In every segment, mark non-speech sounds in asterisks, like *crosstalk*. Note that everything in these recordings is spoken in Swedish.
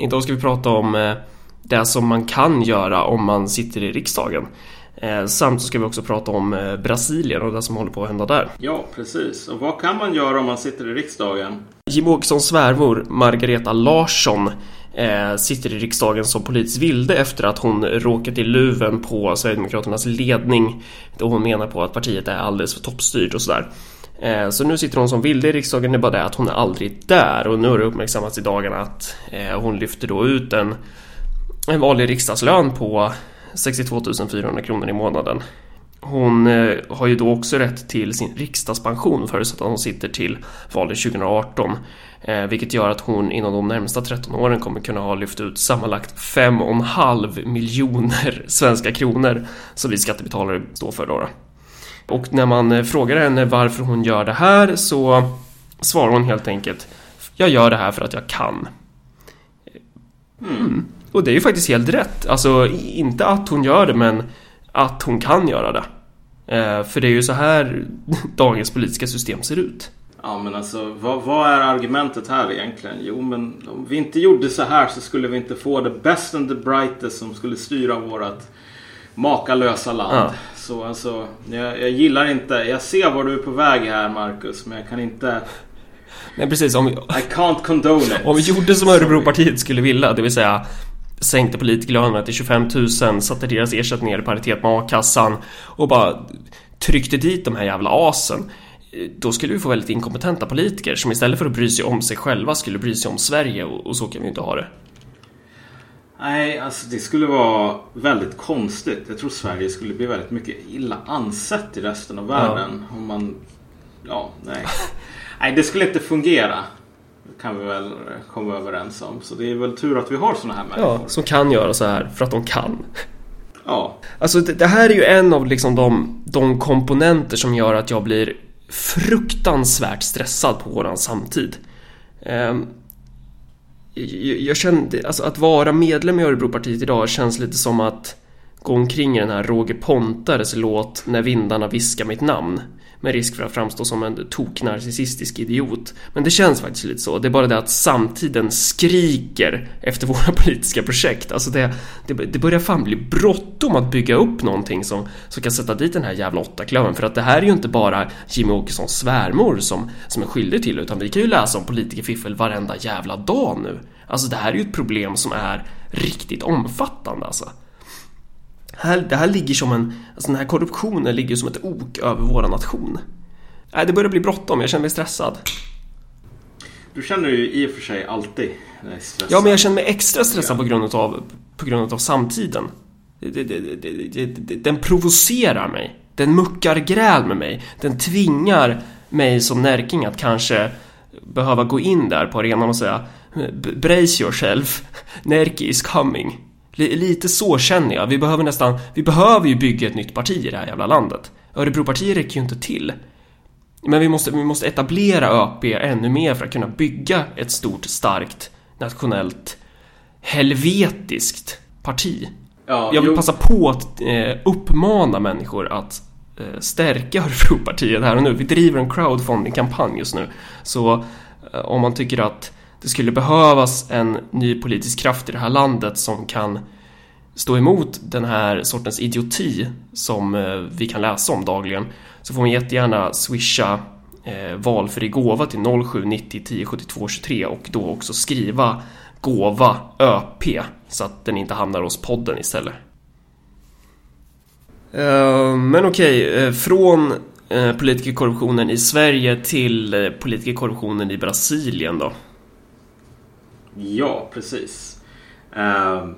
Idag ska vi prata om eh, det som man kan göra om man sitter i riksdagen. Eh, samt så ska vi också prata om eh, Brasilien och det som håller på att hända där. Ja, precis. Och vad kan man göra om man sitter i riksdagen? Jimmie Åkessons svärmor Margareta Larsson sitter i riksdagen som politisk vilde efter att hon råkat i luven på Sverigedemokraternas ledning då hon menar på att partiet är alldeles för toppstyrt och sådär. Eh, så nu sitter hon som vilde i riksdagen, det är bara det att hon är aldrig där och nu har det uppmärksammats i dagarna att eh, hon lyfter då ut en, en vanlig riksdagslön på 62 400 kronor i månaden. Hon eh, har ju då också rätt till sin riksdagspension förutsatt att hon sitter till valet 2018. vilket gör att hon inom de närmsta 13 åren kommer kunna ha lyft ut sammanlagt 5,5 miljoner *laughs* svenska kronor som vi skattebetalare står för då. Och när man eh, frågar henne varför hon gör det här så svarar hon helt enkelt Jag gör det här för att jag kan. Mm. Och det är ju faktiskt helt rätt. Alltså inte att hon gör det men att hon kan göra det. Eh, för det är ju så här *laughs* dagens politiska system ser ut. Ja men alltså vad, vad, är argumentet här egentligen? Jo men om vi inte gjorde så här så skulle vi inte få the best and the brightest som skulle styra vårat makalösa land. Ja. Så alltså, jag, jag, gillar inte, jag ser var du är på väg här Marcus, men jag kan inte... Nej precis, om vi, I can't condone it. Om vi gjorde som Örebropartiet skulle vilja, det vill säga sänkte politikerlönerna till 25 000, satte deras ersättningar i paritet med a-kassan och bara tryckte dit de här jävla asen. Då skulle vi få väldigt inkompetenta politiker som istället för att bry sig om sig själva skulle bry sig om Sverige och, och så kan vi inte ha det. Nej, alltså det skulle vara väldigt konstigt. Jag tror Sverige skulle bli väldigt mycket illa ansett i resten av världen. Ja. Om man... Ja, nej. *laughs* nej, det skulle inte fungera. Det kan vi väl komma överens om. Så det är väl tur att vi har såna här människor. Ja, som kan göra så här för att de kan. Ja. Alltså det, det här är ju en av liksom de, de komponenter som gör att jag blir fruktansvärt stressad på våran samtid. Um, jag kände, alltså att vara medlem i Örebropartiet idag känns lite som att gå omkring i den här Roger Pontares låt När vindarna viskar mitt namn med risk för att framstå som en toknarcissistisk idiot. Men det känns faktiskt lite så. Det är bara det att samtiden skriker efter *laughs* våra politiska projekt. Alltså det, det, det börjar fan bli bråttom att bygga upp någonting som, som kan sätta dit den här jävla åttaklöven. För att det här är ju inte bara Jimmy Åkessons svärmor som, som är skyldig till utan vi kan ju läsa om politikerfiffel varenda jävla dag nu. Alltså det här är ju ett problem som är riktigt omfattande alltså här, det här ligger som en, alltså den här korruptionen ligger som ett ok över vår nation. Nej, det börjar bli bråttom, jag känner mig stressad. Du känner ju i och för sig alltid stressad. Ja, men jag känner mig extra stressad på grund av, på grund av samtiden. Den provocerar mig. Den muckar gräl med mig. Den tvingar mig som närking att kanske behöva gå in där på arenan och säga Brace yourself, Närki is coming. Lite så känner jag. Vi behöver nästan, vi behöver ju bygga ett nytt parti i det här jävla landet. Örebropartiet räcker ju inte till. Men vi måste, vi måste etablera ÖP ännu mer för att kunna bygga ett stort, starkt, nationellt, helvetiskt parti. Ja, jag vill jo. passa på att eh, uppmana människor att eh, stärka *laughs* Örebropartiet här och nu. Vi driver en crowdfunding-kampanj just nu. Så eh, om man tycker att det skulle behövas en ny politisk kraft i det här landet som kan stå emot den här sortens idioti som eh, vi kan läsa om dagligen så får man jättegärna swisha eh, valfri gåva till 0790 10 72 23 och då också skriva gåva ÖP så att den inte hamnar hos podden istället. Uh, men okej, okay, uh, från uh, politikerkorruptionen i Sverige till politikerkorruptionen i Brasilien då. Ja, precis. Um,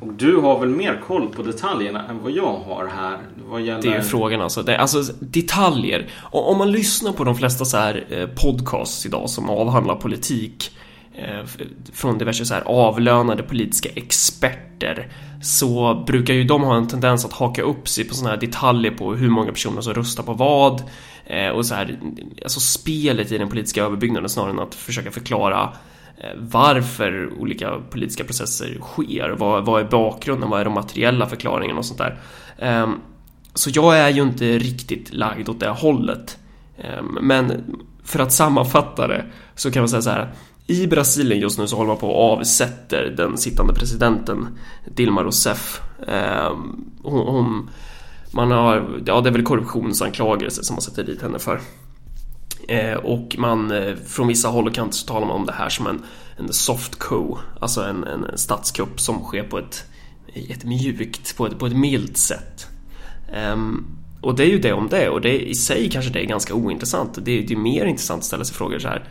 och du har väl mer koll på detaljerna än vad jag har här? Vad gäller... Det är frågan alltså. Det, alltså detaljer. Och om man lyssnar på de flesta så här eh, podcasts idag som avhandlar politik eh, från diverse så här avlönade politiska experter så brukar ju de ha en tendens att haka upp sig på sådana här detaljer på hur många personer som röstar på vad eh, och så här, alltså spelet i den politiska överbyggnaden snarare än att försöka förklara Eh, varför olika politiska processer sker. Vad, vad är bakgrunden? Vad är de materiella förklaringarna och sånt där. Ehm, så jag är ju inte riktigt lagd åt det hållet. Ehm, men för att sammanfatta det så kan man säga så här. I Brasilien just nu så håller man på och avsätter den sittande presidenten Dilma Rousseff. Ehm, hon, hon, man har, ja det är väl korruptionsanklagelser som man sätter dit henne för. Eh, och man, eh, från vissa håll och kanter så talar man om det här som en, en soft coup, alltså en, en statskupp som sker på ett, ett mjukt, på ett, på ett milt sätt. Um, och det är ju det om det och det i sig kanske det är ganska ointressant. Det är, det är mer intressant att ställa sig frågor så här.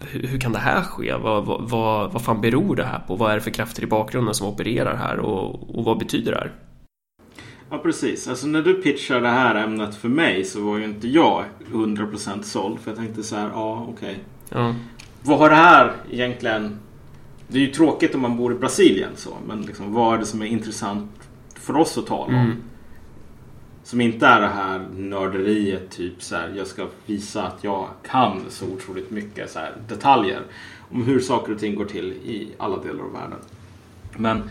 Hur, hur kan det här ske? Vad, vad, vad, vad fan beror det här på? Vad är det för krafter i bakgrunden som opererar här och, och vad betyder det här? Ja precis. Alltså när du pitchade det här ämnet för mig så var ju inte jag 100% såld. För jag tänkte så här, ja okej. Okay. Ja. Vad har det här egentligen... Det är ju tråkigt om man bor i Brasilien så. Men liksom, vad är det som är intressant för oss att tala om? Mm. Som inte är det här nörderiet, typ så här, jag ska visa att jag kan så otroligt mycket så här, detaljer om hur saker och ting går till i alla delar av världen. Men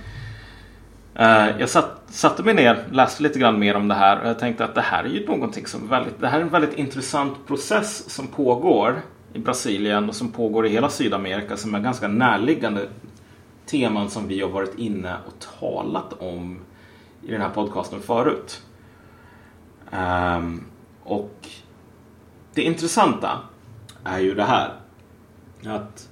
Eh, jag satt, satte mig ner, läste lite grann mer om det här och jag tänkte att det här är ju någonting som väldigt, det här är en väldigt intressant process som pågår i Brasilien och som pågår i hela Sydamerika som är ganska närliggande teman som vi har varit inne och talat om i den här podcasten förut. Um, och det intressanta är ju det här. Att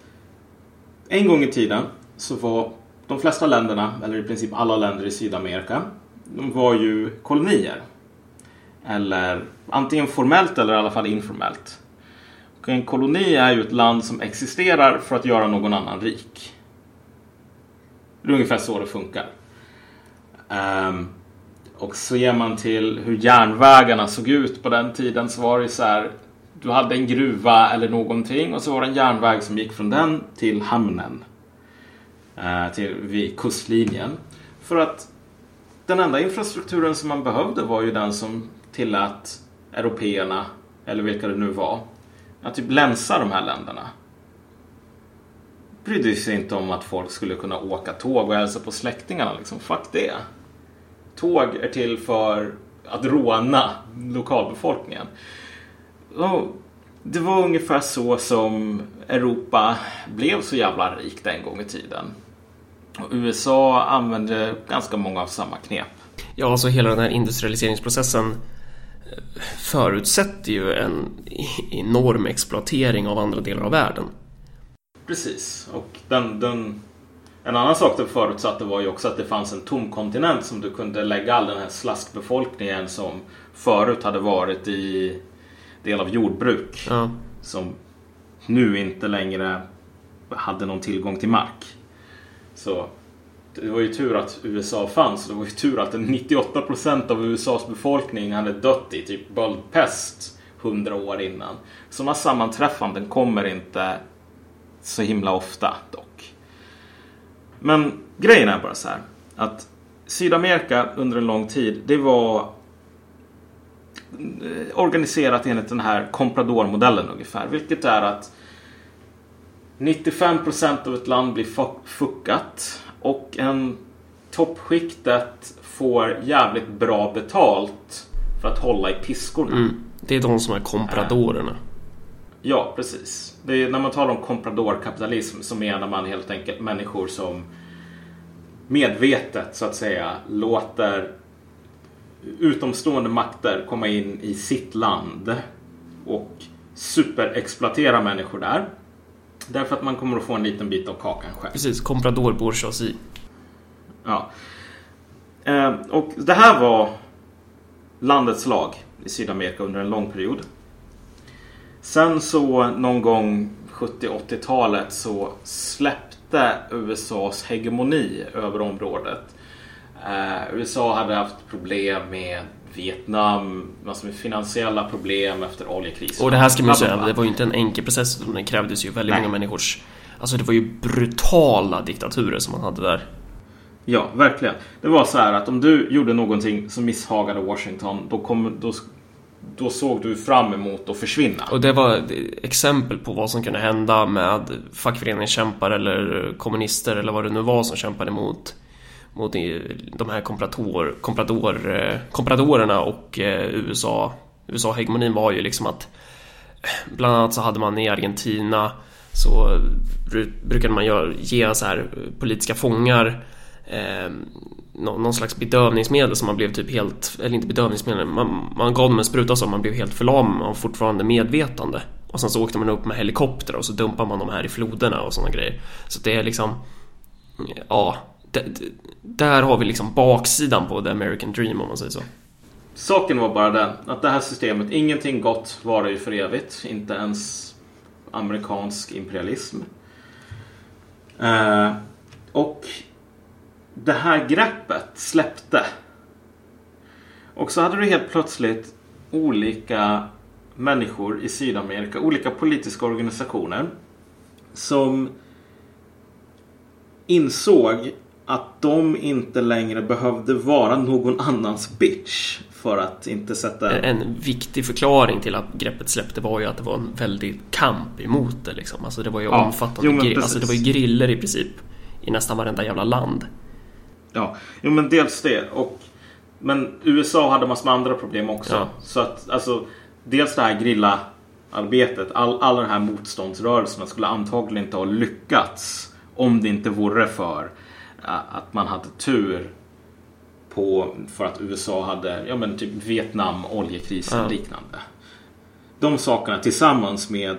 en gång i tiden så var de flesta länderna, eller i princip alla länder i Sydamerika, de var ju kolonier. Eller antingen formellt eller i alla fall informellt. Och en koloni är ju ett land som existerar för att göra någon annan rik. Det är ungefär så det funkar. Um, och ser man till hur järnvägarna såg ut på den tiden så var det så här. Du hade en gruva eller någonting och så var det en järnväg som gick från den till hamnen. Eh, till vid kustlinjen. För att den enda infrastrukturen som man behövde var ju den som tillät européerna, eller vilka det nu var, att typ länsa de här länderna. Brydde sig inte om att folk skulle kunna åka tåg och hälsa på släktingarna. Liksom. Fuck det tåg är till för att råna lokalbefolkningen. Och det var ungefär så som Europa blev så jävla rikt en gång i tiden. Och USA använde ganska många av samma knep. Ja, alltså hela den här industrialiseringsprocessen eh, förutsätter ju en *laughs* enorm exploatering av andra delar av världen. Precis, och den, den en annan sak det förutsatte var ju också att det fanns en tom kontinent som du kunde lägga all den här slaskbefolkningen som förut hade varit i del av jordbruk. Ja. Som nu inte längre hade någon tillgång till mark. Så det var ju tur att USA fanns. Det var ju tur att 98% av USAs befolkning hade dött i typ böldpest hundra år innan. Sådana sammanträffanden kommer inte så himla ofta dock. Men grejen är bara så här. Att Sydamerika under en lång tid, det var eh, organiserat enligt den här Compradormodellen ungefär. Vilket är att 95% av ett land blir fuckat och en toppskiktet får jävligt bra betalt för att hålla i piskorna. Mm. Det är de som är kompradorerna. Ja, precis. Är, när man talar om kompradorkapitalism så menar man helt enkelt människor som medvetet så att säga låter utomstående makter komma in i sitt land och superexploatera människor där. Därför att man kommer att få en liten bit av kakan själv. Precis, comprador bourgeoisie. Ja. Eh, och det här var landets lag i Sydamerika under en lång period. Sen så någon gång 70-80-talet så släppte USAs hegemoni över området. Eh, USA hade haft problem med Vietnam, massor med finansiella problem efter oljekrisen. Och det här ska man ju säga, det var ju inte en enkel process. Det krävdes ju väldigt Nej. många människors... Alltså det var ju brutala diktaturer som man hade där. Ja, verkligen. Det var så här att om du gjorde någonting som misshagade Washington, då, kom, då då såg du fram emot att försvinna. Och det var exempel på vad som kunde hända med fackföreningskämpar eller kommunister eller vad det nu var som kämpade mot mot de här komprador, komprador, kompradorerna och eh, USA. USA-hegemonin var ju liksom att eh, bland annat så hade man i Argentina så eh, brukade man ge så här politiska fångar eh, någon slags bedövningsmedel som man blev typ helt, eller inte bedövningsmedel, man, man gav dem en spruta som man blev helt förlamad och fortfarande medvetande. Och sen så åkte man upp med helikopter och så dumpade man dem här i floderna och sådana grejer. Så det är liksom, ja, där har vi liksom baksidan på the American dream om man säger så. Saken var bara den att det här systemet, ingenting gott varar ju för evigt. Inte ens amerikansk imperialism. Eh, och det här greppet släppte. Och så hade du helt plötsligt olika människor i Sydamerika, olika politiska organisationer som insåg att de inte längre behövde vara någon annans bitch för att inte sätta... En viktig förklaring till att greppet släppte var ju att det var en väldig kamp emot det liksom. Alltså det var ju ja, omfattande jo, alltså det var ju griller i princip i nästan varenda jävla land. Ja, jo men dels det och men USA hade massor med andra problem också. Ja. Så att alltså dels det här grilla arbetet, all, alla de här motståndsrörelserna skulle antagligen inte ha lyckats om det inte vore för att man hade tur på, för att USA hade ja, men typ Vietnam, oljekrisen och ja. liknande. De sakerna tillsammans med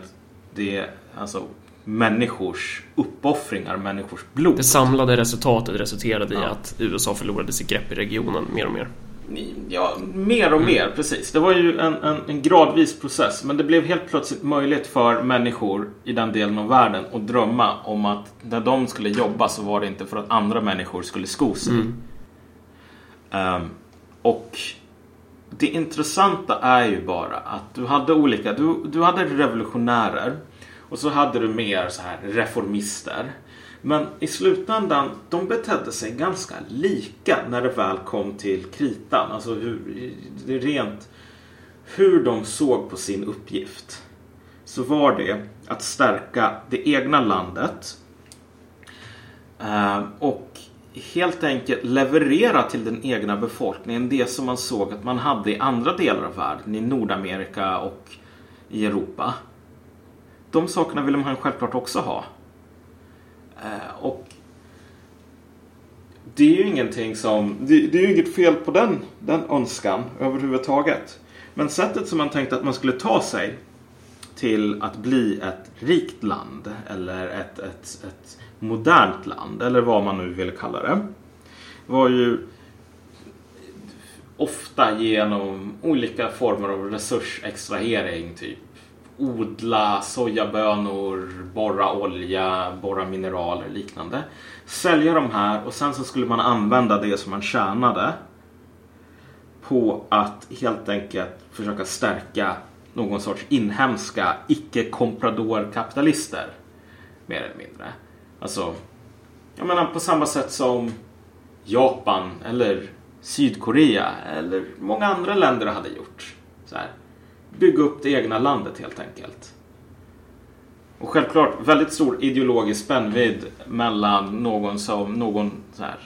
det, alltså människors uppoffringar, människors blod. Det samlade resultatet resulterade ja. i att USA förlorade sitt grepp i regionen mer och mer. Ja, mer och mm. mer, precis. Det var ju en, en, en, gradvis process. Men det blev helt plötsligt möjligt för människor i den delen av världen att drömma om att när de skulle jobba så var det inte för att andra människor skulle sko sig. Mm. Um, och det intressanta är ju bara att du hade olika, du, du hade revolutionärer och så hade du mer så här reformister. Men i slutändan, de betedde sig ganska lika när det väl kom till kritan. Alltså hur, rent hur de såg på sin uppgift. Så var det att stärka det egna landet. Eh, och helt enkelt leverera till den egna befolkningen det som man såg att man hade i andra delar av världen. I Nordamerika och i Europa. De sakerna ville man självklart också ha. Eh, och det är ju ingenting som... Det, det är ju inget fel på den, den önskan överhuvudtaget. Men sättet som man tänkte att man skulle ta sig till att bli ett rikt land eller ett, ett, ett modernt land eller vad man nu vill kalla det. Var ju ofta genom olika former av resursextrahering. Typ odla sojabönor, borra olja, borra mineraler och liknande. Sälja de här och sen så skulle man använda det som man tjänade på att helt enkelt försöka stärka någon sorts inhemska icke-comprador-kapitalister. Mer eller mindre. Alltså, jag menar på samma sätt som Japan eller Sydkorea eller många andra länder hade gjort. Så här bygga upp det egna landet helt enkelt. Och självklart väldigt stor ideologisk spännvidd mellan någon som någon så här,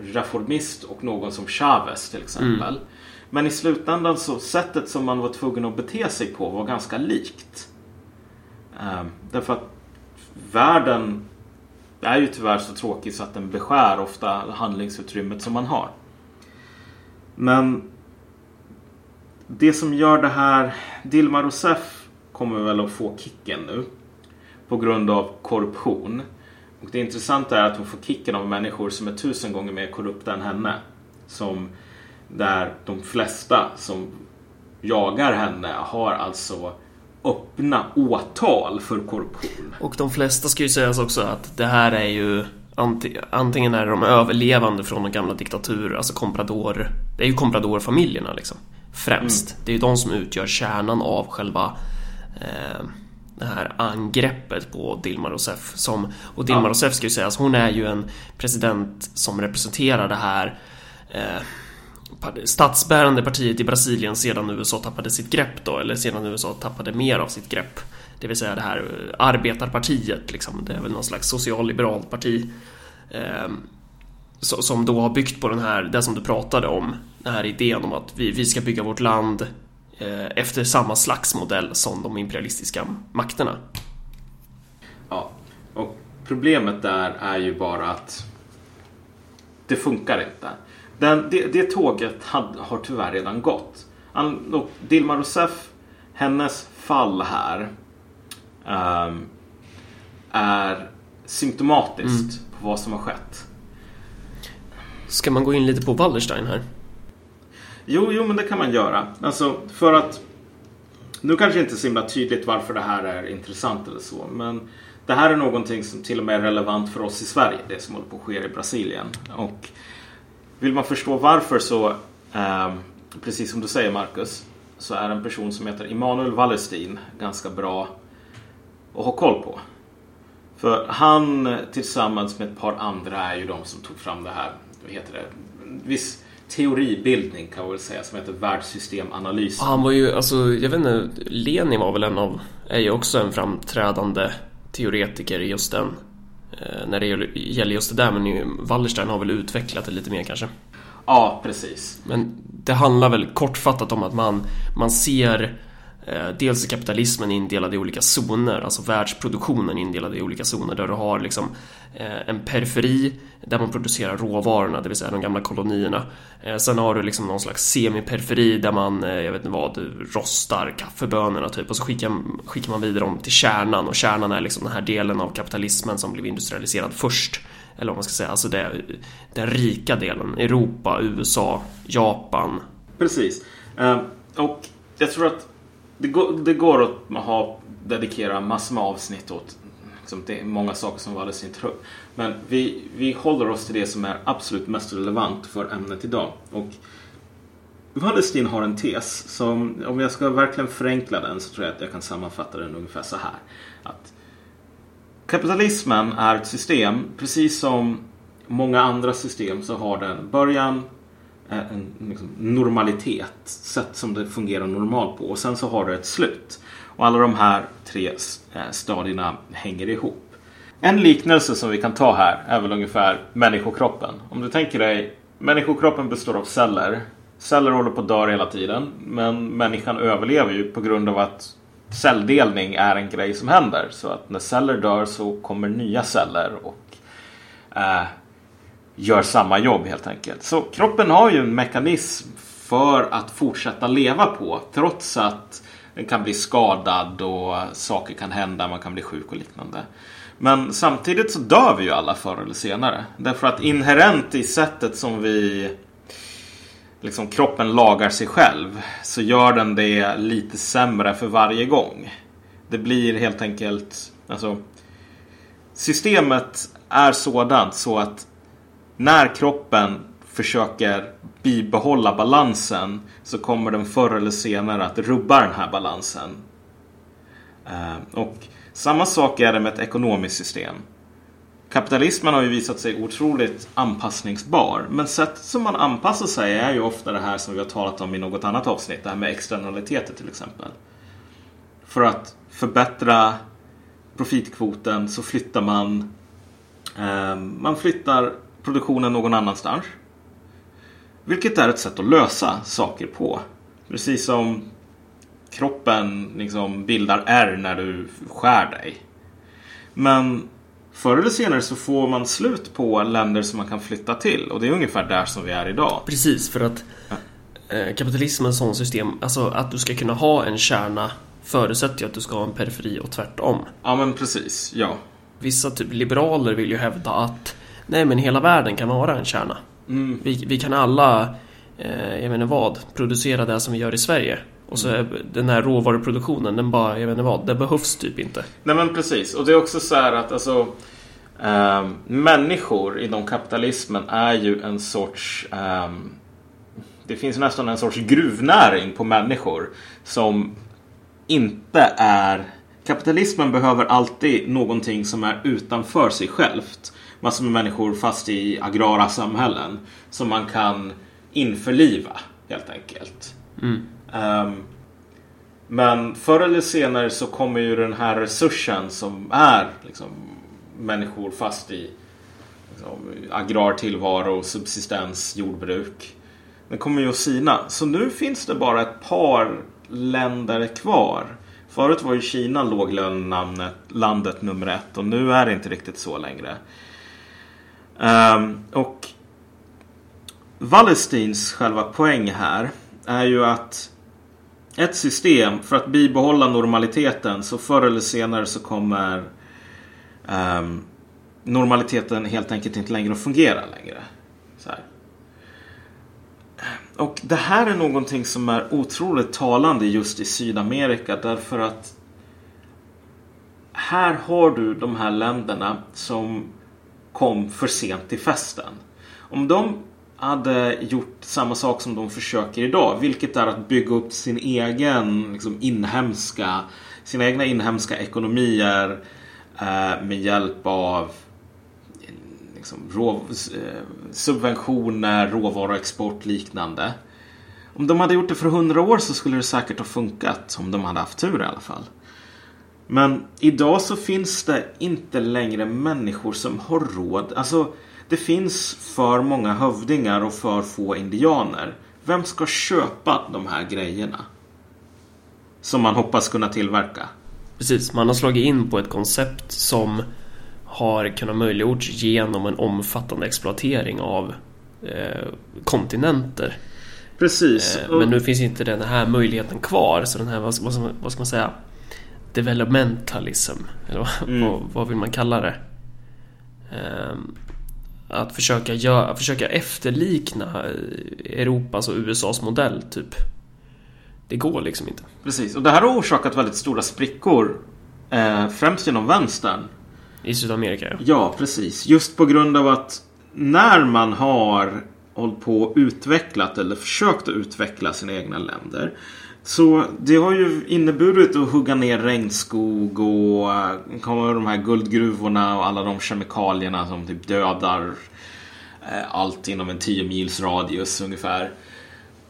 reformist och någon som Chavez till exempel. Mm. Men i slutändan så sättet som man var tvungen att bete sig på var ganska likt. Um, därför att världen är ju tyvärr så tråkig så att den beskär ofta handlingsutrymmet som man har. Men det som gör det här... Dilma Rousseff kommer väl att få kicken nu. På grund av korruption. Och det intressanta är att hon får kicken av människor som är tusen gånger mer korrupta än henne. Som där de flesta som jagar henne har alltså öppna åtal för korruption. Och de flesta ska ju sägas också att det här är ju Antingen är de överlevande från de gamla diktaturer, alltså comprador Det är ju kompradorfamiljerna liksom Främst. Mm. Det är ju de som utgör kärnan av själva eh, det här angreppet på Dilma Rousseff. Som, och Dilma ja. Rousseff ska ju sägas, hon är ju en president som representerar det här eh, statsbärande partiet i Brasilien sedan USA tappade sitt grepp då, eller sedan USA tappade mer av sitt grepp. Det vill säga det här eh, arbetarpartiet, liksom. det är väl någon slags socialliberalt parti. Eh, som då har byggt på den här, det som du pratade om, den här idén om att vi, vi ska bygga vårt land eh, efter samma slags modell som de imperialistiska makterna. problemet där är ju bara att det funkar inte. Den, det, det tåget had, har tyvärr redan gått. An, och Dilma Rousseff, hennes fall här um, är symptomatiskt mm. på vad som har skett. Ska man gå in lite på Wallerstein här? Jo, jo, men det kan man göra. Alltså, för att... Nu kanske inte är så himla tydligt varför det här är intressant eller så, men det här är någonting som till och med är relevant för oss i Sverige, det som håller på att ske i Brasilien. Och vill man förstå varför så, eh, precis som du säger Marcus, så är en person som heter Immanuel Wallerstein ganska bra att ha koll på. För han eh, tillsammans med ett par andra är ju de som tog fram det här, vad heter det, viss teoribildning kan man väl säga som heter världssystemanalys. Han var ju, alltså jag vet inte, Lenin var väl en av, är ju också en framträdande teoretiker i just den. Eh, när det gäller just det där, men Wallerstein har väl utvecklat det lite mer kanske. Ja, precis. Men det handlar väl kortfattat om att man, man ser Eh, dels är kapitalismen indelad i olika zoner, alltså världsproduktionen indelad i olika zoner där du har liksom eh, en periferi där man producerar råvarorna, det vill säga de gamla kolonierna. Eh, sen har du liksom någon slags semiperiferi där man, jag vet inte vad, rostar kaffebönorna typ och så skickar, skickar man vidare dem till kärnan och kärnan är liksom den här delen av kapitalismen som blev industrialiserad först. Eller vad man ska säga, alltså det, den rika delen. Europa, USA, Japan. Precis. Och jag tror att det, går, det går att ha, dedikera massor med avsnitt åt liksom, det är många saker som var tar upp. Men vi, vi håller oss till det som är absolut mest relevant för ämnet idag. Och Wallerstein har en tes som, om jag ska verkligen förenkla den så tror jag att jag kan sammanfatta den ungefär så här. Att kapitalismen är ett system, precis som många andra system så har den början, Eh, en liksom, normalitet, sätt som det fungerar normalt på. Och sen så har du ett slut. Och alla de här tre eh, stadierna hänger ihop. En liknelse som vi kan ta här är väl ungefär människokroppen. Om du tänker dig, människokroppen består av celler. Celler håller på att dö hela tiden. Men människan överlever ju på grund av att celldelning är en grej som händer. Så att när celler dör så kommer nya celler och eh, gör samma jobb helt enkelt. Så kroppen har ju en mekanism för att fortsätta leva på trots att den kan bli skadad och saker kan hända, man kan bli sjuk och liknande. Men samtidigt så dör vi ju alla förr eller senare. Därför att inherent i sättet som vi liksom kroppen lagar sig själv så gör den det lite sämre för varje gång. Det blir helt enkelt, alltså systemet är sådant så att när kroppen försöker bibehålla balansen så kommer den förr eller senare att rubba den här balansen. Eh, och samma sak är det med ett ekonomiskt system. Kapitalismen har ju visat sig otroligt anpassningsbar. Men sättet som man anpassar sig är ju ofta det här som vi har talat om i något annat avsnitt. Det här med externaliteter till exempel. För att förbättra profitkvoten så flyttar man eh, man flyttar produktionen någon annanstans. Vilket är ett sätt att lösa saker på. Precis som kroppen liksom bildar R när du skär dig. Men förr eller senare så får man slut på länder som man kan flytta till. Och det är ungefär där som vi är idag. Precis, för att eh, kapitalismen sånt system, alltså att du ska kunna ha en kärna förutsätter ju att du ska ha en periferi och tvärtom. Ja, men precis. Ja. Vissa typ liberaler vill ju hävda att Nej men hela världen kan vara en kärna. Mm. Vi, vi, kan alla, eh, jag inte vad, producera det som vi gör i Sverige. Och så är den här råvaruproduktionen, den bara, jag vet inte vad, det behövs typ inte. Nej men precis, och det är också så här att alltså eh, Människor inom kapitalismen är ju en sorts eh, Det finns nästan en sorts gruvnäring på människor som inte är Kapitalismen behöver alltid någonting som är utanför sig självt massor med människor fast i agrara samhällen som man kan införliva helt enkelt. Mm. Um, men förr eller senare så kommer ju den här resursen som är liksom, människor fast i liksom, agrar tillvaro, subsistens, jordbruk. Den kommer ju att sina. Så nu finns det bara ett par länder kvar. Förut var ju Kina låglönelandet nummer ett och nu är det inte riktigt så längre. Um, och Wallersteins själva poäng här är ju att ett system för att bibehålla normaliteten så förr eller senare så kommer um, normaliteten helt enkelt inte längre att fungera längre. Och det här är någonting som är otroligt talande just i Sydamerika därför att här har du de här länderna som kom för sent till festen. Om de hade gjort samma sak som de försöker idag, vilket är att bygga upp sin egen liksom, inhemska, sina egna inhemska ekonomier eh, med hjälp av liksom, rå, eh, subventioner, råvaruexport liknande. Om de hade gjort det för hundra år så skulle det säkert ha funkat. Om de hade haft tur i alla fall. Men idag så finns det inte längre människor som har råd. Alltså, det finns för många hövdingar och för få indianer. Vem ska köpa de här grejerna? Som man hoppas kunna tillverka. Precis, man har slagit in på ett koncept som har kunnat möjliggjorts genom en omfattande exploatering av eh, kontinenter. Precis. Eh, men nu finns inte den här möjligheten kvar. Så den här, vad ska, vad ska man säga? Developmentalism. Eller mm. vad, vad, vill man kalla det? Eh, att försöka, göra, försöka efterlikna Europas och USAs modell, typ. Det går liksom inte. Precis, och det här har orsakat väldigt stora sprickor. Eh, främst genom vänstern. I Sydamerika ja. Ja, precis. Just på grund av att när man har hållit på och utvecklat eller försökt att utveckla sina egna länder. Så det har ju inneburit att hugga ner regnskog och eh, komma komma de här guldgruvorna och alla de kemikalierna som typ dödar eh, allt inom en 10 mils radius ungefär.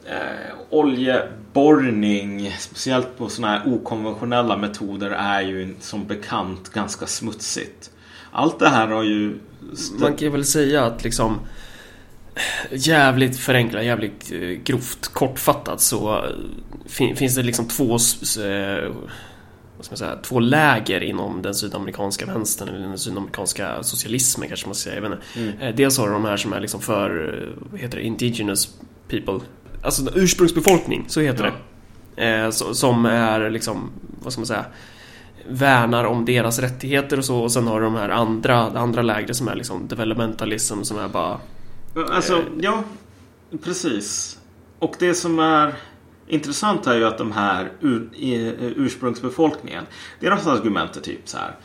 Eh, oljeborrning, speciellt på sådana här okonventionella metoder, är ju som bekant ganska smutsigt. Allt det här har ju... Man kan väl säga att liksom jävligt förenklat, jävligt eh, grovt kortfattat så fin finns det liksom två eh, vad ska man säga, två läger inom den sydamerikanska vänstern eller den sydamerikanska socialismen kanske man ska säga. Jag vet inte. Mm. Dels har du de här som är liksom för, vad heter det, indigenous people Alltså ursprungsbefolkning, så heter ja. det. Eh, som är liksom, vad ska man säga, värnar om deras rättigheter och så. Och sen har du de här andra, andra lägre som är liksom developmentalism som är bara... Alltså, eh, ja, precis. Och det som är intressant är ju att de här ur, ursprungsbefolkningen, deras argument är typ så här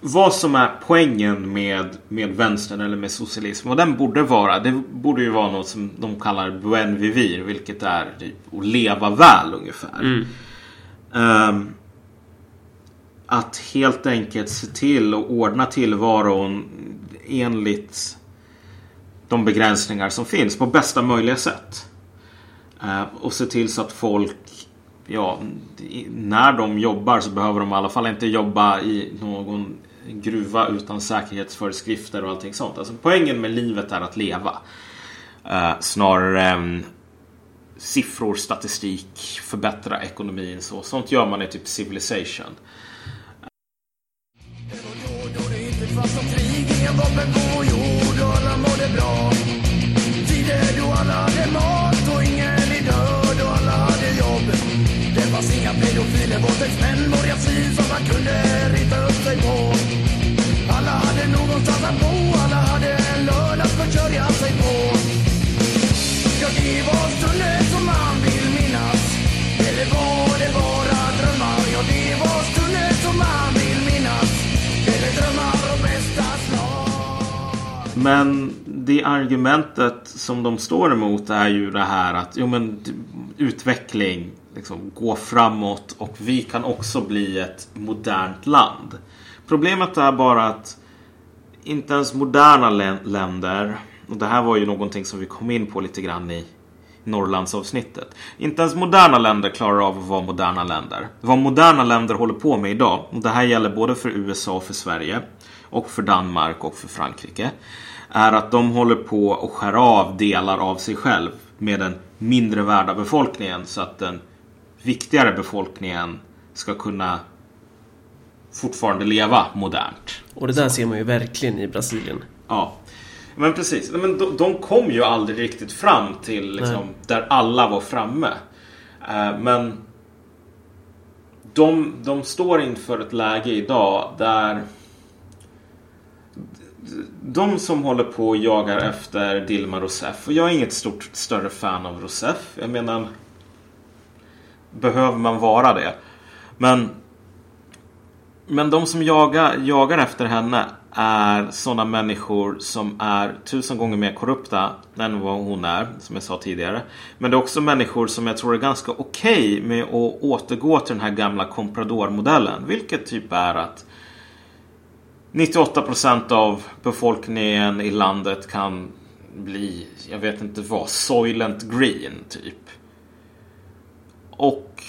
vad som är poängen med, med vänstern eller med socialism. Vad den borde vara. Det borde ju vara något som de kallar buen vivir. Vilket är typ att leva väl ungefär. Mm. Um, att helt enkelt se till och ordna tillvaron enligt de begränsningar som finns på bästa möjliga sätt. Eh, och se till så att folk ja, när de jobbar så behöver de i alla fall inte jobba i någon gruva utan säkerhetsföreskrifter och allting sånt. Alltså poängen med livet är att leva. Uh, snarare än siffror, statistik, förbättra ekonomin. Så. Sånt gör man i typ Civilization. Pedofiler, våldtäktsmän, fly som man kunde rita upp sig på. Alla hade någonstans att bo Alla hade en lön att försörja sig på. Ja, det var stunder som man vill minnas. Eller var det bara drömmar? Ja, det var stunder som man vill minnas. Eller drömmar av bästa slag. Men det argumentet som de står emot är ju det här att jo, men, utveckling, liksom, gå framåt och vi kan också bli ett modernt land. Problemet är bara att inte ens moderna länder, och det här var ju någonting som vi kom in på lite grann i Norrlandsavsnittet. Inte ens moderna länder klarar av att vara moderna länder. Vad moderna länder håller på med idag, och det här gäller både för USA och för Sverige, och för Danmark och för Frankrike, är att de håller på att skära av delar av sig själv med den mindre värda befolkningen så att den viktigare befolkningen ska kunna fortfarande leva modernt. Och det där ser man ju verkligen i Brasilien. Ja, men precis. Men de, de kom ju aldrig riktigt fram till liksom, där alla var framme. Eh, men de, de står inför ett läge idag där de som håller på och jagar efter Dilma Rousseff och jag är inget stort större fan av Rousseff. Jag menar Behöver man vara det? Men Men de som jagar, jagar efter henne är sådana människor som är tusen gånger mer korrupta än vad hon är, som jag sa tidigare. Men det är också människor som jag tror är ganska okej okay med att återgå till den här gamla comprador-modellen. Vilket typ är att 98% av befolkningen i landet kan bli, jag vet inte vad, Soylent Green typ. Och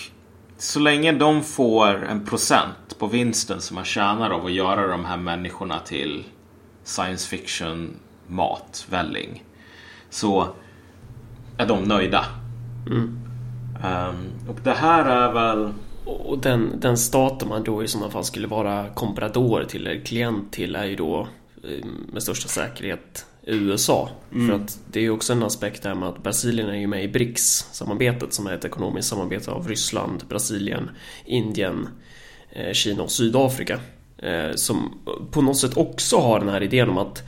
så länge de får en procent på vinsten som man tjänar av att göra de här människorna till science fiction mat, välling. Så är de nöjda. Mm. Um, och det här är väl... Och den, den staten man då i sådana fall skulle vara komprador till eller klient till är ju då eh, med största säkerhet USA. Mm. För att det är också en aspekt där med att Brasilien är ju med i BRICS-samarbetet som är ett ekonomiskt samarbete av Ryssland, Brasilien, Indien, eh, Kina och Sydafrika. Eh, som på något sätt också har den här idén om att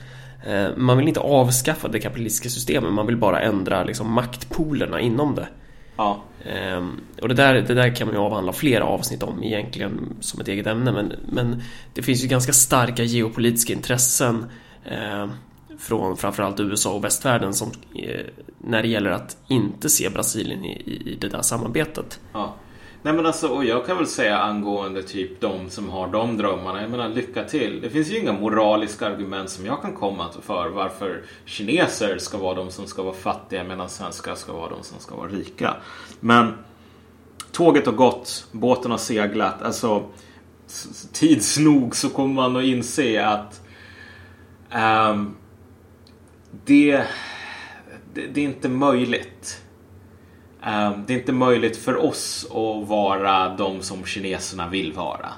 eh, man vill inte avskaffa det kapitalistiska systemet, man vill bara ändra liksom, maktpolerna inom det. Ja. Ehm, och det där, det där kan man ju avhandla flera avsnitt om egentligen som ett eget ämne men, men det finns ju ganska starka geopolitiska intressen från framförallt USA och västvärlden som, eh, när det gäller att inte se Brasilien i, i det där samarbetet. Ja. Nej men alltså, och jag kan väl säga angående typ de som har de drömmarna. Jag menar lycka till. Det finns ju inga moraliska argument som jag kan komma för varför kineser ska vara de som ska vara fattiga medan svenskar ska vara de som ska vara rika. Men tåget har gått, båten har seglat. Alltså tids nog så kommer man att inse att um, det, det, det är inte möjligt. Um, det är inte möjligt för oss att vara de som kineserna vill vara.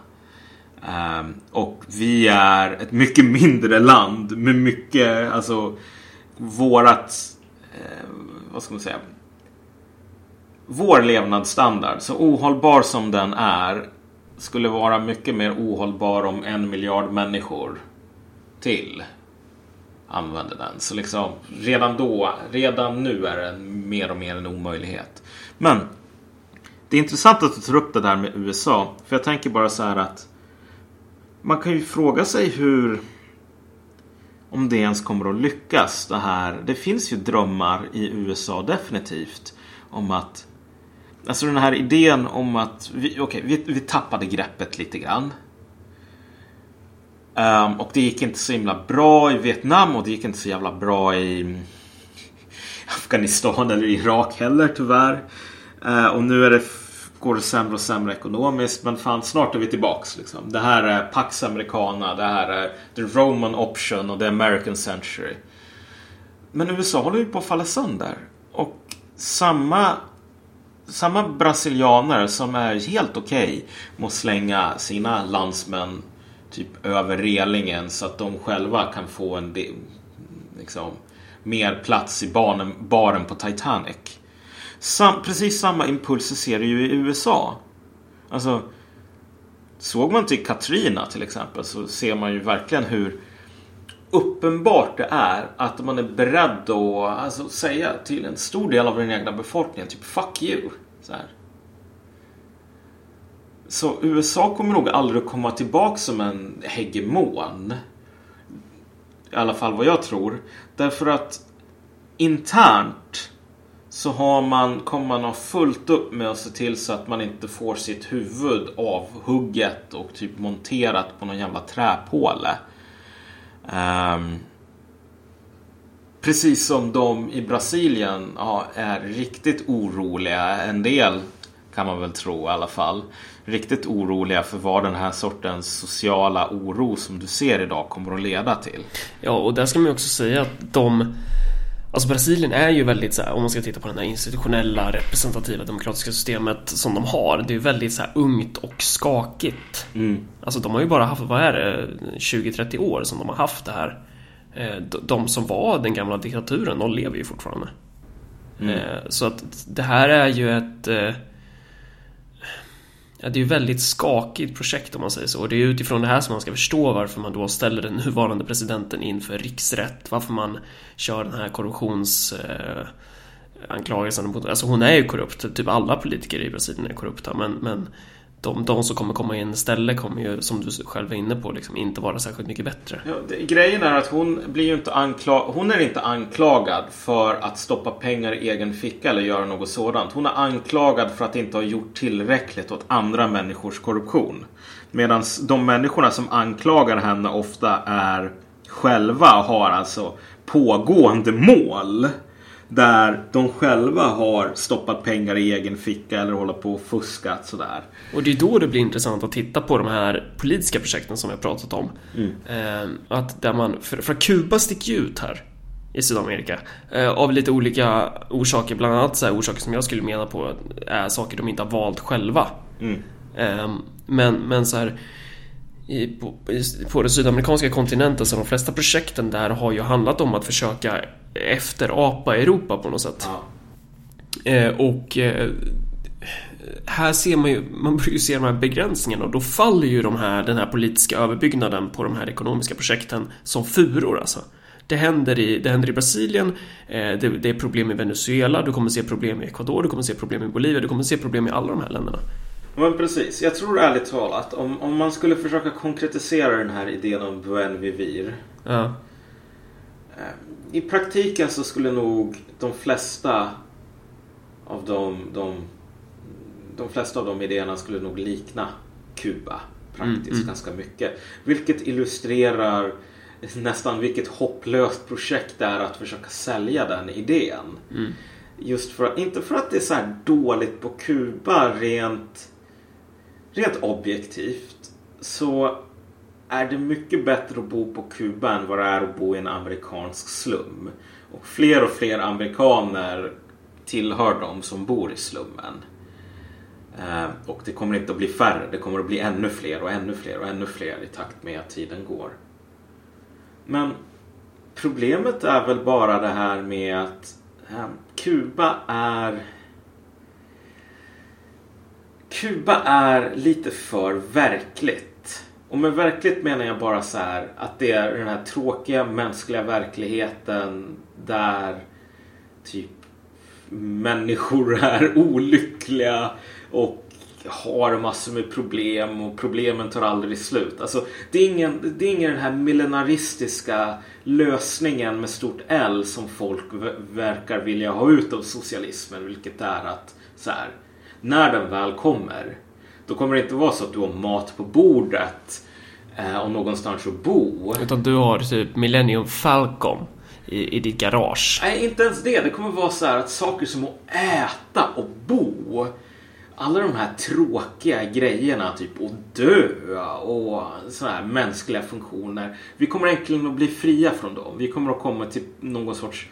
Um, och vi är ett mycket mindre land med mycket, alltså vårat, eh, vad ska man säga? Vår levnadsstandard, så ohållbar som den är, skulle vara mycket mer ohållbar om en miljard människor till använder den. Så liksom redan då, redan nu är det mer och mer en omöjlighet. Men det är intressant att du tar upp det där med USA. För jag tänker bara så här att man kan ju fråga sig hur om det ens kommer att lyckas det här. Det finns ju drömmar i USA definitivt om att Alltså den här idén om att vi, okay, vi, vi tappade greppet lite grann. Um, och det gick inte så himla bra i Vietnam och det gick inte så jävla bra i Afghanistan eller Irak heller tyvärr. Uh, och nu är det, går det sämre och sämre ekonomiskt. Men fan, snart är vi tillbaks. Liksom. Det här är Pax Americana, det här är The Roman Option och The American Century. Men USA håller ju på att falla sönder. Och samma samma brasilianer som är helt okej okay med att slänga sina landsmän typ över relingen så att de själva kan få en liksom, mer plats i baren, baren på Titanic. Sam, precis samma impulser ser du ju i USA. Alltså, såg man till Katrina till exempel så ser man ju verkligen hur uppenbart det är att man är beredd att alltså, säga till en stor del av den egna befolkningen typ fuck you. Så här. Så USA kommer nog aldrig komma tillbaka som en hegemon. I alla fall vad jag tror. Därför att internt så har man, kommer man ha fullt upp med att se till så att man inte får sitt huvud avhugget och typ monterat på någon jävla träpåle. Um, precis som de i Brasilien ja, är riktigt oroliga. En del kan man väl tro i alla fall riktigt oroliga för vad den här sortens sociala oro som du ser idag kommer att leda till. Ja, och där ska man också säga att de Alltså Brasilien är ju väldigt så här, om man ska titta på det här institutionella representativa demokratiska systemet som de har. Det är väldigt så här ungt och skakigt. Mm. Alltså de har ju bara haft, vad är det, 20-30 år som de har haft det här. Eh, de som var den gamla diktaturen, de lever ju fortfarande. Mm. Så att det här är ju ett Ja, det är ju ett väldigt skakigt projekt om man säger så. Och det är utifrån det här som man ska förstå varför man då ställer den nuvarande presidenten inför riksrätt. Varför man kör den här korruptions... Eh, anklagelsen Alltså hon är ju korrupt. Typ alla politiker i Brasilien är korrupta. Men, men de, de som kommer komma in istället kommer ju, som du själv är inne på, liksom, inte vara särskilt mycket bättre. Ja, det, grejen är att hon blir ju inte anklag, hon är inte anklagad för att stoppa pengar i egen ficka eller göra något sådant. Hon är anklagad för att inte ha gjort tillräckligt åt andra människors korruption. Medan de människorna som anklagar henne ofta är själva har alltså pågående mål där de själva har stoppat pengar i egen ficka eller håller på och fuskat sådär. Och det är då det blir intressant att titta på de här politiska projekten som vi har pratat om. Mm. Eh, att där man, för, för Kuba sticker ju ut här i Sydamerika. Eh, av lite olika orsaker, bland annat så orsaker som jag skulle mena på är saker de inte har valt själva. Mm. Eh, men, men så här i, på, på den sydamerikanska kontinenten så de flesta projekten där har ju handlat om att försöka efterapa Europa på något sätt. Ja. Eh, och eh, här ser man ju, man börjar ju se de här begränsningarna och då faller ju de här, den här politiska överbyggnaden på de här ekonomiska projekten som furor alltså. Det händer i, det händer i Brasilien, eh, det, det, är problem i Venezuela, du kommer se problem i Ecuador, du kommer se problem i Bolivia, du kommer se problem i alla de här länderna. Men precis, jag tror ärligt talat om, om man skulle försöka konkretisera den här idén om buen vivir. Ja. Eh, I praktiken så skulle nog de flesta av de, de, de flesta av de idéerna skulle nog likna Kuba praktiskt mm, mm. ganska mycket. Vilket illustrerar nästan vilket hopplöst projekt det är att försöka sälja den idén. Mm. Just för att, inte för att det är så dåligt på Kuba rent rent objektivt så är det mycket bättre att bo på Kuba än vad det är att bo i en amerikansk slum. Och fler och fler amerikaner tillhör de som bor i slummen. Eh, och det kommer inte att bli färre, det kommer att bli ännu fler och ännu fler och ännu fler i takt med att tiden går. Men problemet är väl bara det här med att eh, Kuba är Kuba är lite för verkligt. Och med verkligt menar jag bara så här att det är den här tråkiga mänskliga verkligheten där typ människor *laughs* är olyckliga och har massor med problem och problemen tar aldrig slut. Alltså, det, är ingen, det är ingen den här millenaristiska lösningen med stort L som folk verkar vilja ha ut av socialismen. Vilket är att så här, när den väl kommer, då kommer det inte vara så att du har mat på bordet eh, och någonstans att bo. Utan du har typ Millennium Falcon i, i ditt garage. Nej, inte ens det. Det kommer vara så här att saker som att äta och bo alla de här tråkiga grejerna, typ att dö och sådana här mänskliga funktioner. Vi kommer äntligen att bli fria från dem. Vi kommer att komma till någon sorts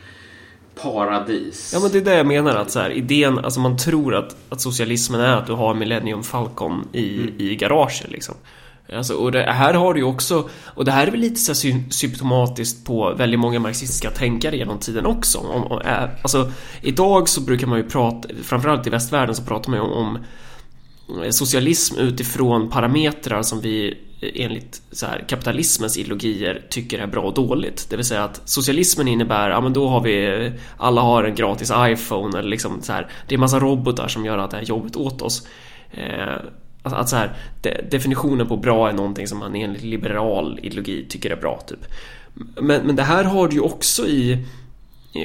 paradis. Ja men det är det jag menar att så här, idén, alltså man tror att, att socialismen är att du har Millennium Falcon i, mm. i garaget liksom. Alltså, och det här har du ju också, och det här är väl lite så symptomatiskt på väldigt många marxistiska tänkare genom tiden också. Om, om, alltså, idag så brukar man ju prata, framförallt i västvärlden så pratar man ju om, om socialism utifrån parametrar som vi enligt så här, kapitalismens ideologier tycker är bra och dåligt. Det vill säga att socialismen innebär, ja men då har vi, alla har en gratis iPhone eller liksom så här, det är massa robotar som gör att det här jobbet åt oss. Eh, att, att så här, de, definitionen på bra är någonting som man enligt liberal ideologi tycker är bra typ. Men, men det här har du ju också i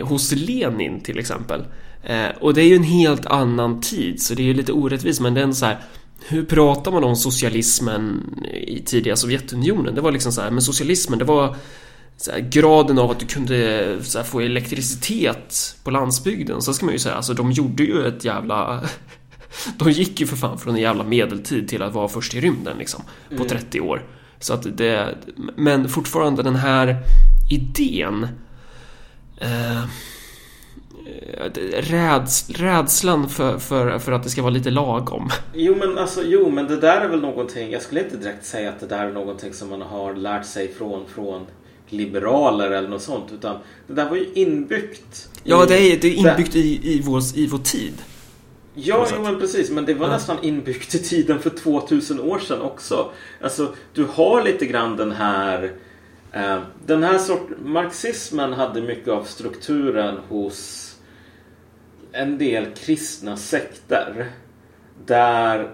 hos Lenin till exempel. Eh, och det är ju en helt annan tid så det är ju lite orättvist men den så här hur pratar man om socialismen i tidiga Sovjetunionen? Det var liksom så här, men socialismen det var här, graden av att du kunde här, få elektricitet på landsbygden. Så ska man ju säga, alltså de gjorde ju ett jävla... *laughs* De gick ju för fan från en jävla medeltid till att vara först i rymden liksom. På mm. 30 år. Så att det... Men fortfarande den här idén... Eh, räds, rädslan för, för, för att det ska vara lite lagom. Jo men alltså, jo men det där är väl någonting, jag skulle inte direkt säga att det där är någonting som man har lärt sig från, från liberaler eller något sånt. Utan det där var ju inbyggt. Ja, det är, det är inbyggt i, i, vår, i vår tid. Ja, jo, men precis. Men det var ja. nästan inbyggt i tiden för 2000 år sedan också. Alltså, du har lite grann den här... Eh, den här sorten... Marxismen hade mycket av strukturen hos en del kristna sekter. Där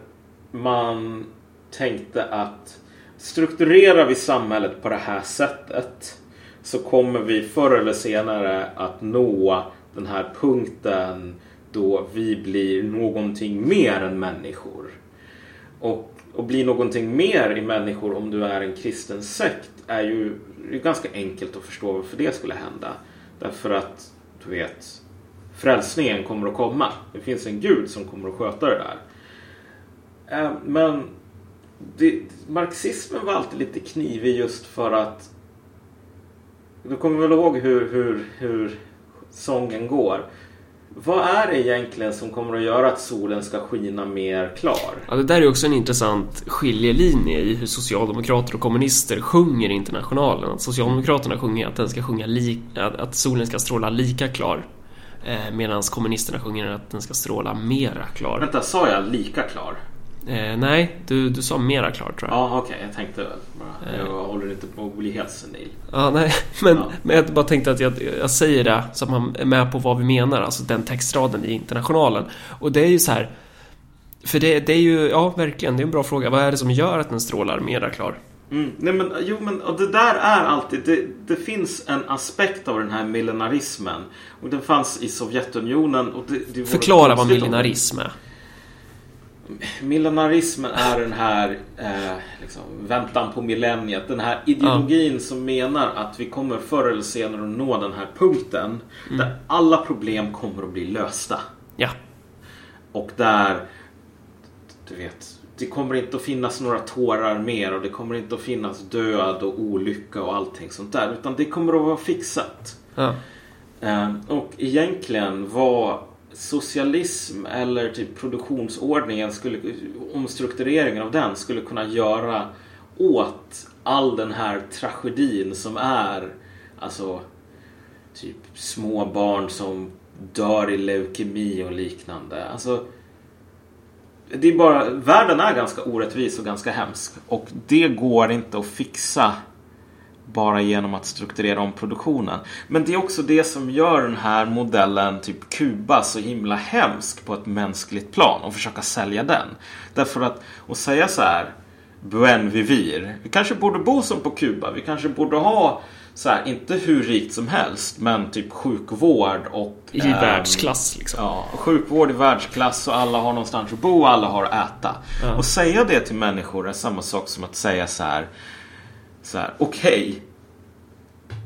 man tänkte att strukturerar vi samhället på det här sättet så kommer vi förr eller senare att nå den här punkten då vi blir någonting mer än människor. Och att bli någonting mer i människor om du är en kristen sekt är ju är ganska enkelt att förstå varför det skulle hända. Därför att, du vet, frälsningen kommer att komma. Det finns en gud som kommer att sköta det där. Eh, men det, marxismen var alltid lite knivig just för att du kommer väl ihåg hur, hur, hur sången går. Vad är det egentligen som kommer att göra att solen ska skina mer klar? Ja, det där är också en intressant skiljelinje i hur socialdemokrater och kommunister sjunger i Internationalen. Att Socialdemokraterna sjunger att, den ska sjunga li, att solen ska stråla lika klar. Eh, Medan kommunisterna sjunger att den ska stråla mera klar. Vänta, sa jag lika klar? Eh, nej, du, du sa mera klart tror jag. Ja, okej. Okay, jag tänkte bara. Jag eh. håller inte på att bli helt senil. Ja, nej. Men, ja. men jag bara tänkte att jag, jag säger det så att man är med på vad vi menar. Alltså den textraden i Internationalen. Och det är ju så här. För det, det är ju, ja verkligen, det är en bra fråga. Vad är det som gör att den strålar mera klar? Mm. Nej men jo men och det där är alltid, det, det finns en aspekt av den här millenarismen. Och den fanns i Sovjetunionen. Och det, det Förklara vad millenarism är. Millenarismen är den här eh, liksom, väntan på millenniet. Den här ideologin ja. som menar att vi kommer förr eller senare att nå den här punkten mm. där alla problem kommer att bli lösta. Ja. Och där, du vet, det kommer inte att finnas några tårar mer och det kommer inte att finnas död och olycka och allting sånt där. Utan det kommer att vara fixat. Ja. Eh, och egentligen vad socialism eller typ produktionsordningen skulle, omstruktureringen av den skulle kunna göra åt all den här tragedin som är alltså typ små barn som dör i leukemi och liknande. Alltså det är bara, världen är ganska orättvis och ganska hemsk och det går inte att fixa bara genom att strukturera om produktionen. Men det är också det som gör den här modellen, typ Kuba, så himla hemsk på ett mänskligt plan och försöka sälja den. Därför att, att säga så här, Buen vivir. Vi kanske borde bo som på Kuba. Vi kanske borde ha så här, inte hur rikt som helst, men typ sjukvård och... I ähm, världsklass liksom. Ja, sjukvård i världsklass och alla har någonstans att bo och alla har att äta. Ja. Och säga det till människor är samma sak som att säga så här så här, okej. Okay.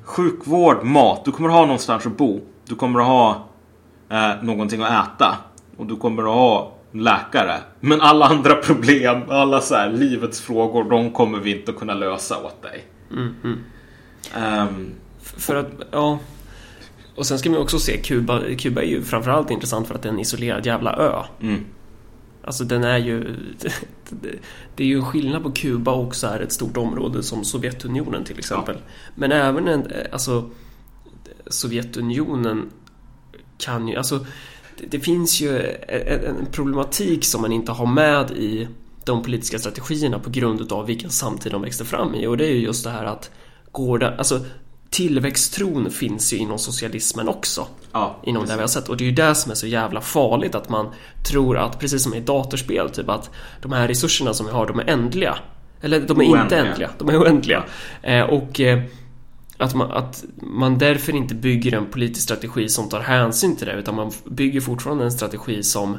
Sjukvård, mat. Du kommer ha någonstans att bo. Du kommer att ha eh, någonting att äta. Och du kommer att ha läkare. Men alla andra problem, alla så här, livets frågor, de kommer vi inte att kunna lösa åt dig. Mm, mm. Um, för att, ja. Och sen ska man också se Kuba. Kuba är ju framförallt intressant för att det är en isolerad jävla ö. Mm. Alltså den är ju... *laughs* Det är ju en skillnad på Kuba och så här ett stort område som Sovjetunionen till exempel. Ja. Men även en, alltså Sovjetunionen kan ju, alltså det finns ju en problematik som man inte har med i de politiska strategierna på grund av vilken samtid de växte fram i och det är ju just det här att går det, alltså tillväxttron finns ju inom socialismen också. Ja, inom precis. det vi har sett. Och det är ju det som är så jävla farligt att man tror att, precis som i datorspel, typ att de här resurserna som vi har, de är ändliga. Eller de är oändliga. inte ändliga, de är oändliga. Eh, och eh, att, man, att man därför inte bygger en politisk strategi som tar hänsyn till det, utan man bygger fortfarande en strategi som,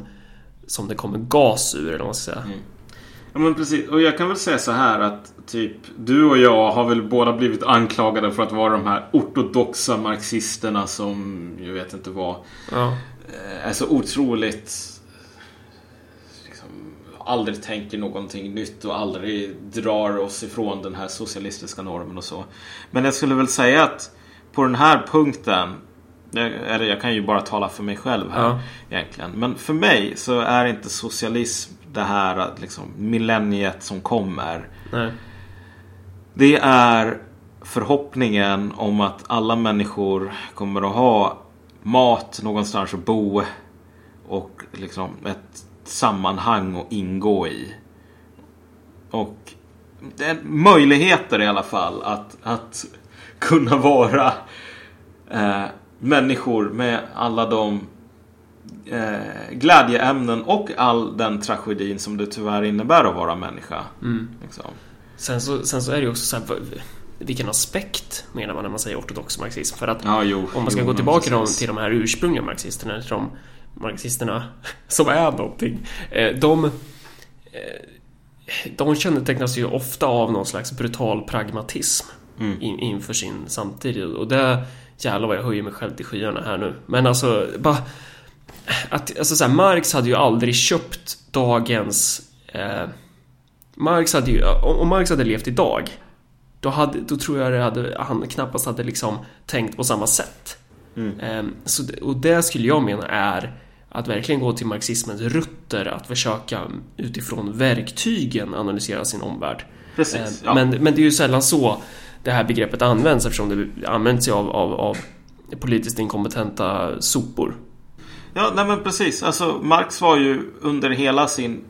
som det kommer gas ur, eller vad man ska säga. Mm. Ja men precis. Och jag kan väl säga så här att typ du och jag har väl båda blivit anklagade för att vara de här ortodoxa marxisterna som jag vet inte vad. Ja. Är så otroligt liksom, aldrig tänker någonting nytt och aldrig drar oss ifrån den här socialistiska normen och så. Men jag skulle väl säga att på den här punkten eller jag kan ju bara tala för mig själv här Ja. egentligen. Men för mig så är inte socialism det här liksom, millenniet som kommer. Nej. Det är förhoppningen om att alla människor kommer att ha mat någonstans att bo och liksom ett sammanhang att ingå i. Och möjligheter i alla fall att, att kunna vara eh, människor med alla de eh, glädjeämnen och all den tragedin som det tyvärr innebär att vara människa. Liksom. Sen så, sen så är det ju också så här, vilken aspekt menar man när man säger ortodox marxism? För att Ja, jo, om man ska jo, gå tillbaka precis. till de här ursprungliga marxisterna, till de marxisterna *laughs* som är någonting. eh, De, eh, de kännetecknas ju ofta av någon slags brutal pragmatism Mm. in, inför sin samtid. Och det, jävlar vad jag höjer mig själv till skyarna här nu. Men alltså, bara... Att, alltså så här, Marx hade ju aldrig köpt dagens... Eh, Marx hade ju, om Marx hade levt idag då, hade, då tror jag hade, han knappast hade liksom tänkt på samma sätt. Mm. Ehm, så, och det skulle jag mena är att verkligen gå till marxismens rötter, att försöka utifrån verktygen analysera sin omvärld. Precis, Ehm, ja. men, men det är ju sällan så det här begreppet används eftersom det används av, av, av politiskt inkompetenta sopor. Ja, nej men precis. Alltså Marx var ju under hela sin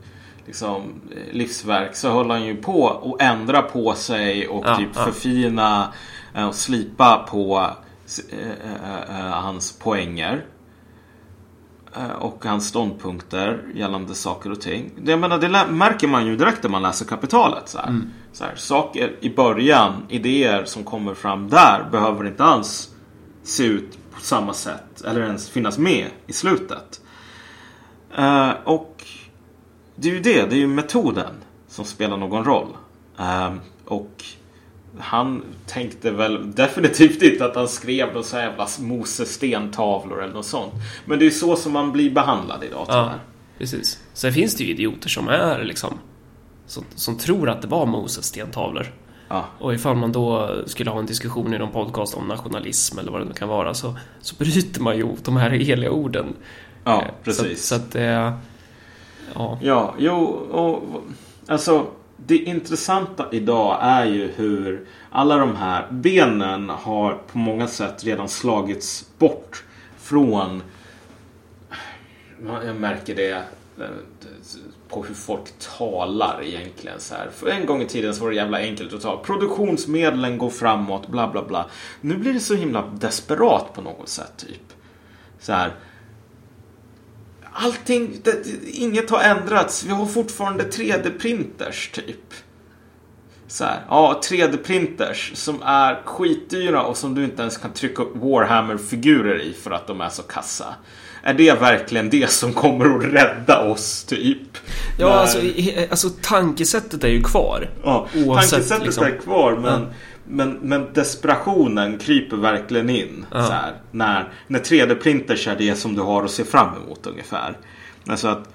liksom, livsverk så höll han ju på att ändra på sig och Ja, typ ja. förfina eh, och slipa på eh, eh, eh, hans poänger. Eh, Och hans ståndpunkter gällande saker och ting. Det, jag menar, det märker man ju direkt när man läser Kapitalet. Så. Mm. Så här, saker i början, idéer som kommer fram där behöver inte alls se ut på samma sätt eller ens finnas med i slutet. Uh, och det är ju det, det är ju metoden som spelar någon roll. Uh, och han tänkte väl definitivt inte att han skrev några så jävla Moses stentavlor eller något sånt. Men det är ju så som man blir behandlad idag tyvärr. Ja, precis. Sen finns det ju idioter som är liksom som, som tror att det var Moses stentavlor. Ja. Och ifall man då skulle ha en diskussion i någon podcast om nationalism eller vad det nu kan vara så, så bryter man ju de här heliga orden. Ja, Eh, precis. Så, att- så att det... Ja. Ja, jo, och alltså det intressanta idag är ju hur alla de här benen har på många sätt redan slagits bort från Ja, Jag märker det eh, på hur folk talar egentligen. Så här. För en gång i tiden så var det jävla enkelt att ta. Produktionsmedlen går framåt, bla bla bla. Nu blir det så himla desperat på något sätt, typ. Så här. Allting, det, inget har ändrats. Vi har fortfarande 3D-printers, typ. Så här, ja, 3D-printers som är skitdyra och som du inte ens kan trycka upp Warhammer-figurer i för att de är så kassa. Är det verkligen det som kommer att rädda oss, typ? Ja, När- alltså, alltså tankesättet är ju kvar. Ja, Oavsett, tankesättet liksom. är kvar men, Ja. men, men desperationen kryper verkligen in. Ja. Så här, när, när 3D-printers är det som du har att se fram emot ungefär. Alltså att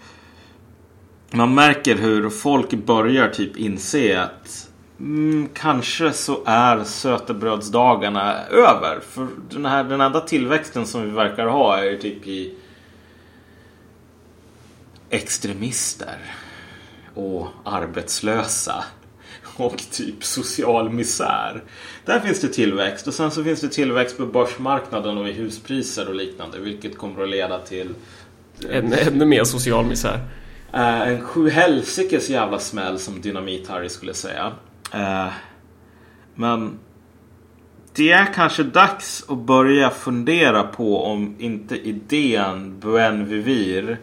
man märker hur folk börjar typ inse att mm, kanske så är sötebrödsdagarna över. För den här den enda tillväxten som vi verkar ha är typ i extremister och arbetslösa och typ social misär. Där finns det tillväxt och sen så finns det tillväxt på börsmarknaden och i huspriser och liknande vilket kommer att leda till En, ännu mer social misär. Eh, en sjuhelsikes jävla smäll som Dynamit-Harry skulle säga. Eh, men det är kanske dags att börja fundera på om inte idén Buen Vivir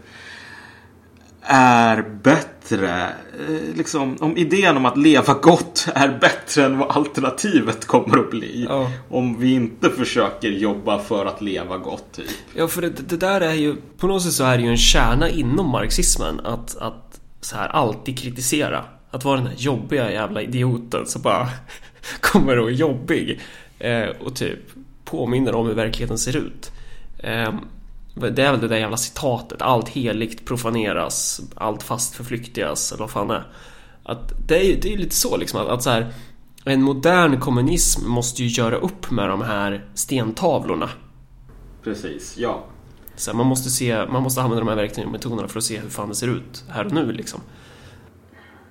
är bättre. Eh, liksom, om idén om att leva gott är bättre än vad alternativet kommer att bli. Ja. Om vi inte försöker jobba för att leva gott. Typ. Ja, för det, det där är ju... På något sätt så är det ju en kärna inom marxismen att, att så här alltid kritisera. Att vara den här jobbiga jävla idioten som bara *laughs* kommer och är jobbig. Eh, och typ påminner om hur verkligheten ser ut. Eh, det är väl det där jävla citatet. Allt heligt profaneras, allt fast förflyktigas, eller vad fan det är. Att det är ju det är lite så liksom att, att så här, en modern kommunism måste ju göra upp med de här stentavlorna. Precis, ja. Så man, måste se, man måste använda de här verktygen och metoderna för att se hur fan det ser ut här och nu liksom.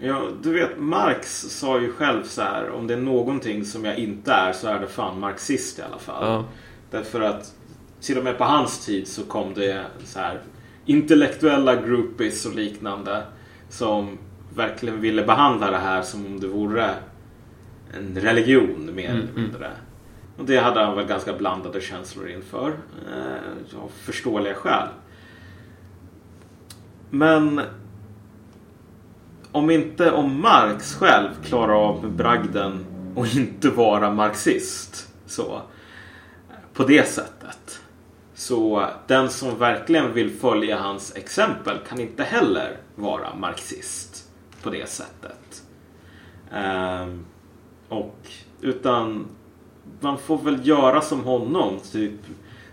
Ja, du vet Marx sa ju själv så här om det är någonting som jag inte är så är det fan marxist i alla fall. Ja. Därför att till och med på hans tid så kom det så här intellektuella groupies och liknande som verkligen ville behandla det här som om det vore en religion mer eller mindre. Och det hade han väl ganska blandade känslor inför. Eh, av förståeliga skäl. Men om inte om Marx själv klarar av bragden och inte vara marxist så på det sättet. Så den som verkligen vill följa hans exempel kan inte heller vara marxist på det sättet. Ehm, och utan man får väl göra som honom. Typ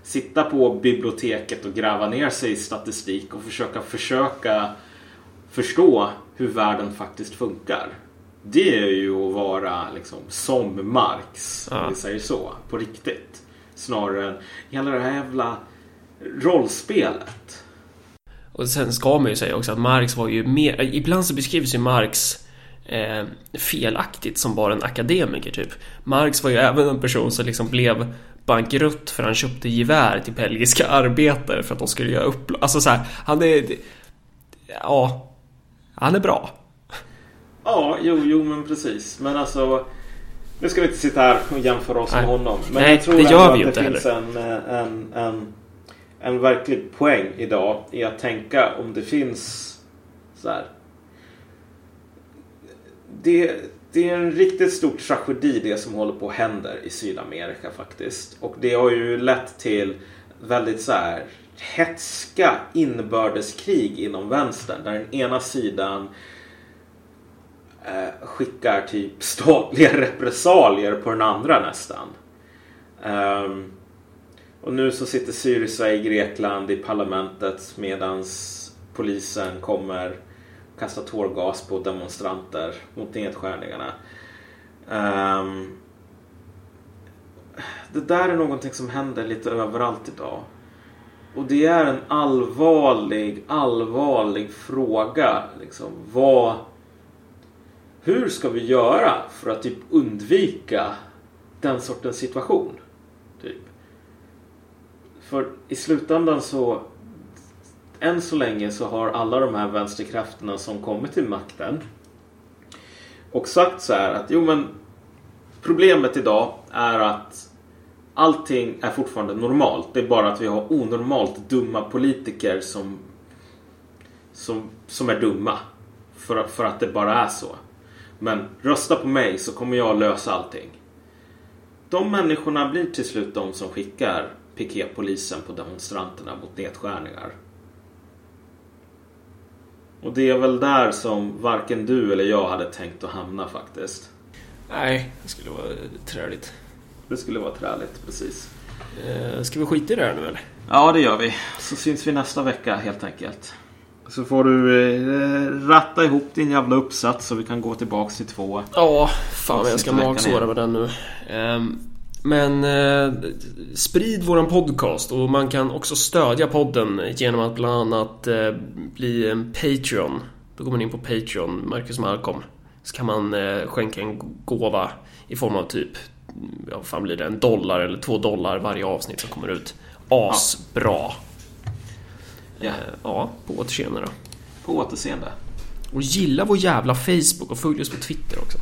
sitta på biblioteket och gräva ner sig i statistik och försöka försöka förstå hur världen faktiskt funkar. Det är ju att vara liksom som Marx, om vi säger så, på riktigt. Snarare än hela det här jävla rollspelet. Och sen ska man ju säga också att Marx var ju mer... Ibland så beskrivs ju Marx eh, felaktigt som bara en akademiker typ. Marx var ju även en person som liksom blev bankrutt för han köpte gevär till belgiska arbetare för att de skulle göra upp... Alltså så här, han är... Ja, han är bra. Ja, jo, jo, men precis. Men alltså, nu ska vi inte sitta här och jämföra oss Nej. med honom. Men Nej, jag tror det gör att vi ju det inte finns en, eh, en, en, en verklig poäng idag i att tänka om det finns så här. Det, det är en riktigt stor tragedi det som håller på att hända i Sydamerika faktiskt. Och det har ju lett till väldigt så här hetska inbördeskrig inom vänstern. Där den ena sidan eh, skickar typ *laughs* statliga repressalier på den andra nästan. Um, och nu så sitter Syriza i Grekland i parlamentet medans polisen kommer kasta tårgas på demonstranter mot nedskärningarna. Um, det där är någonting som händer lite överallt idag. Och det är en allvarlig, allvarlig fråga. Liksom, vad, hur ska vi göra för att typ undvika den sortens situation? Typ. För i slutändan så än så länge så har alla de här vänsterkrafterna som kommit till makten och sagt så här att jo men problemet idag är att allting är fortfarande normalt. Det är bara att vi har onormalt dumma politiker som som, som är dumma. För, för att det bara är så. Men rösta på mig så kommer jag lösa allting. De människorna blir till slut de som skickar piketpolisen på demonstranterna mot nedskärningar. Och det är väl där som varken du eller jag hade tänkt att hamna faktiskt. Nej, det skulle vara träligt. Det skulle vara träligt, precis. Eh, ska vi skita i det här nu eller? Ja, det gör vi. Så syns vi nästa vecka helt enkelt. Så får du eh, ratta ihop din jävla uppsats så vi kan gå tillbaks till två. Ja, fan jag ska magsåra med den nu. Ehm, Men eh, sprid våran podcast och man kan också stödja podden genom att bland annat eh, bli en Patreon. Då går man in på Patreon, Marcus Malcolm. Så kan man eh, skänka en gåva i form av typ, ja vad fan blir det, en dollar eller två dollar varje avsnitt som kommer ut. Asbra! Ja. Eh, ja, på återseende då. På återseende. Och gilla vår jävla Facebook och följ oss på Twitter också.